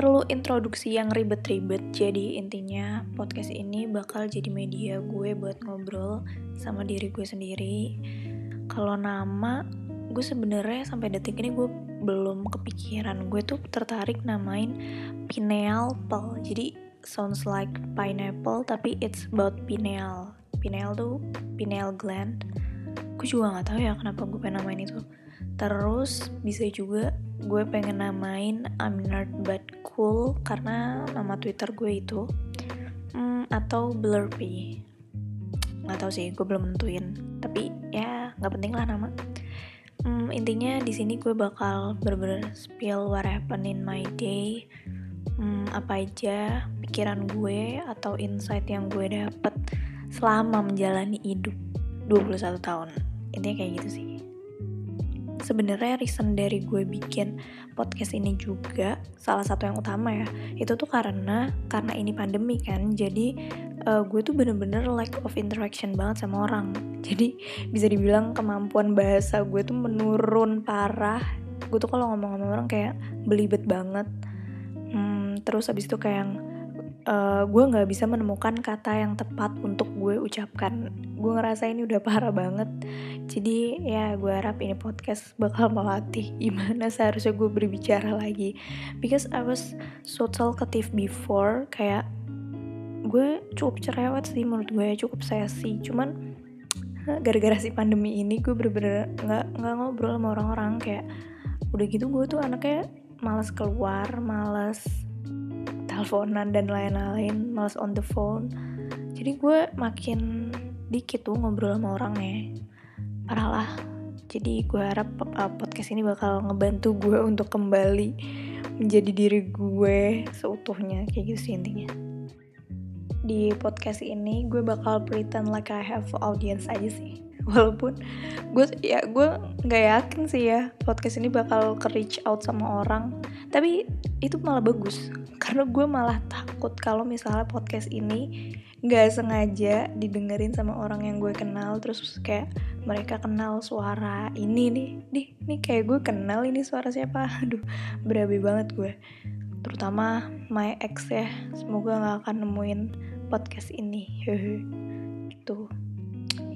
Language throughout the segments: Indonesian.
perlu introduksi yang ribet-ribet. Jadi intinya podcast ini bakal jadi media gue buat ngobrol sama diri gue sendiri. Kalau nama, gue sebenarnya sampai detik ini gue belum kepikiran. Gue tuh tertarik namain pineal pel. Jadi sounds like pineapple tapi it's about pineal. Pineal tuh pineal gland. Gue juga nggak tahu ya kenapa gue pengen namain itu. Terus bisa juga gue pengen namain I'm nerd but cool karena nama Twitter gue itu hmm, atau Blurpy nggak tahu sih gue belum nentuin. Tapi ya nggak penting lah nama. Hmm, intinya di sini gue bakal bener-bener spill what happened in my day. Hmm, apa aja pikiran gue atau insight yang gue dapet selama menjalani hidup 21 tahun. Intinya kayak gitu sih sebenarnya reason dari gue bikin podcast ini juga salah satu yang utama ya itu tuh karena karena ini pandemi kan jadi uh, gue tuh bener-bener lack of interaction banget sama orang. Jadi bisa dibilang kemampuan bahasa gue tuh menurun parah. Gue tuh kalau ngomong sama orang kayak belibet banget. Hmm, terus abis itu kayak uh, gue nggak bisa menemukan kata yang tepat untuk gue ucapkan. Gue ngerasa ini udah parah banget. Jadi ya gue harap ini podcast bakal melatih gimana seharusnya gue berbicara lagi. Because I was so talkative before kayak gue cukup cerewet sih menurut gue cukup sesi. Cuman gara-gara si pandemi ini gue bener-bener nggak nggak ngobrol sama orang-orang. Kayak udah gitu gue tuh anaknya malas keluar malas teleponan dan lain-lain males on the phone. Jadi gue makin dikit tuh ngobrol sama orangnya. Parah lah. Jadi gue harap uh, podcast ini bakal ngebantu gue untuk kembali menjadi diri gue seutuhnya kayak gitu sih intinya. Di podcast ini gue bakal pretend like I have audience aja sih. Walaupun gue ya gue nggak yakin sih ya podcast ini bakal ke reach out sama orang. Tapi itu malah bagus. Karena gue malah takut kalau misalnya podcast ini nggak sengaja didengerin sama orang yang gue kenal terus kayak mereka kenal suara ini nih. Nih nih kayak gue kenal ini suara siapa. Aduh berabe banget gue. Terutama my ex ya. Semoga nggak akan nemuin podcast ini. Hehe gitu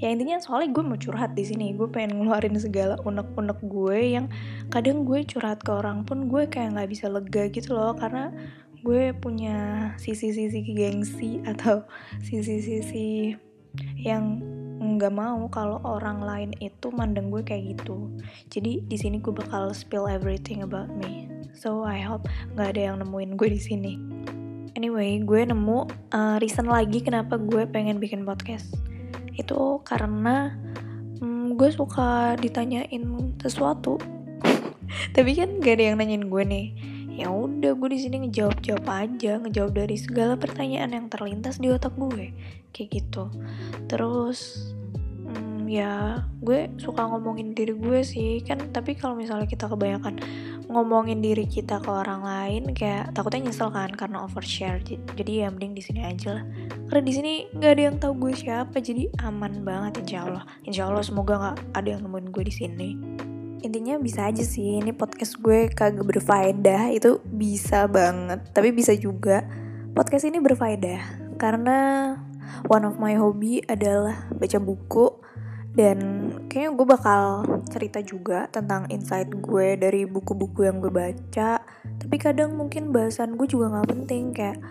ya intinya soalnya gue mau curhat di sini. Gue pengen ngeluarin segala unek-unek gue yang kadang gue curhat ke orang pun gue kayak nggak bisa lega gitu loh. Karena gue punya sisi-sisi gengsi atau sisi-sisi yang nggak mau kalau orang lain itu mandang gue kayak gitu. Jadi di sini gue bakal spill everything about me. So I hope nggak ada yang nemuin gue di sini. Anyway gue nemu uh, reason lagi kenapa gue pengen bikin podcast itu karena hmm, gue suka ditanyain sesuatu. Tapi kan gak ada yang nanyain gue nih. Ya udah gue di sini ngejawab jawab aja ngejawab dari segala pertanyaan yang terlintas di otak gue. Kayak gitu. Terus ya gue suka ngomongin diri gue sih. Kan tapi kalau misalnya kita kebanyakan ngomongin diri kita ke orang lain kayak takutnya nyesel kan karena overshare. Jadi ya mending di sini aja lah. Karena di sini nggak ada yang tahu gue siapa jadi aman banget insya Allah. Insya Allah semoga nggak ada yang nemuin gue di sini. Intinya bisa aja sih ini podcast gue kagak berfaedah itu bisa banget. Tapi bisa juga podcast ini berfaedah. Karena one of my hobby adalah baca buku dan kayaknya gue bakal cerita juga tentang insight gue dari buku-buku yang gue baca. Tapi kadang mungkin bahasan gue juga nggak penting kayak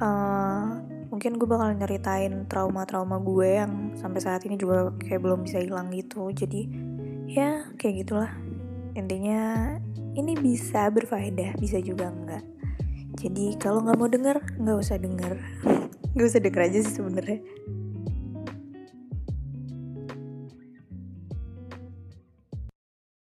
uh, mungkin gue bakal nyeritain trauma-trauma gue yang sampai saat ini juga kayak belum bisa hilang gitu. Jadi ya kayak gitulah. Intinya ini bisa berfaedah bisa juga enggak. Jadi kalau nggak mau denger nggak usah denger. Nggak usah denger aja sih sebenarnya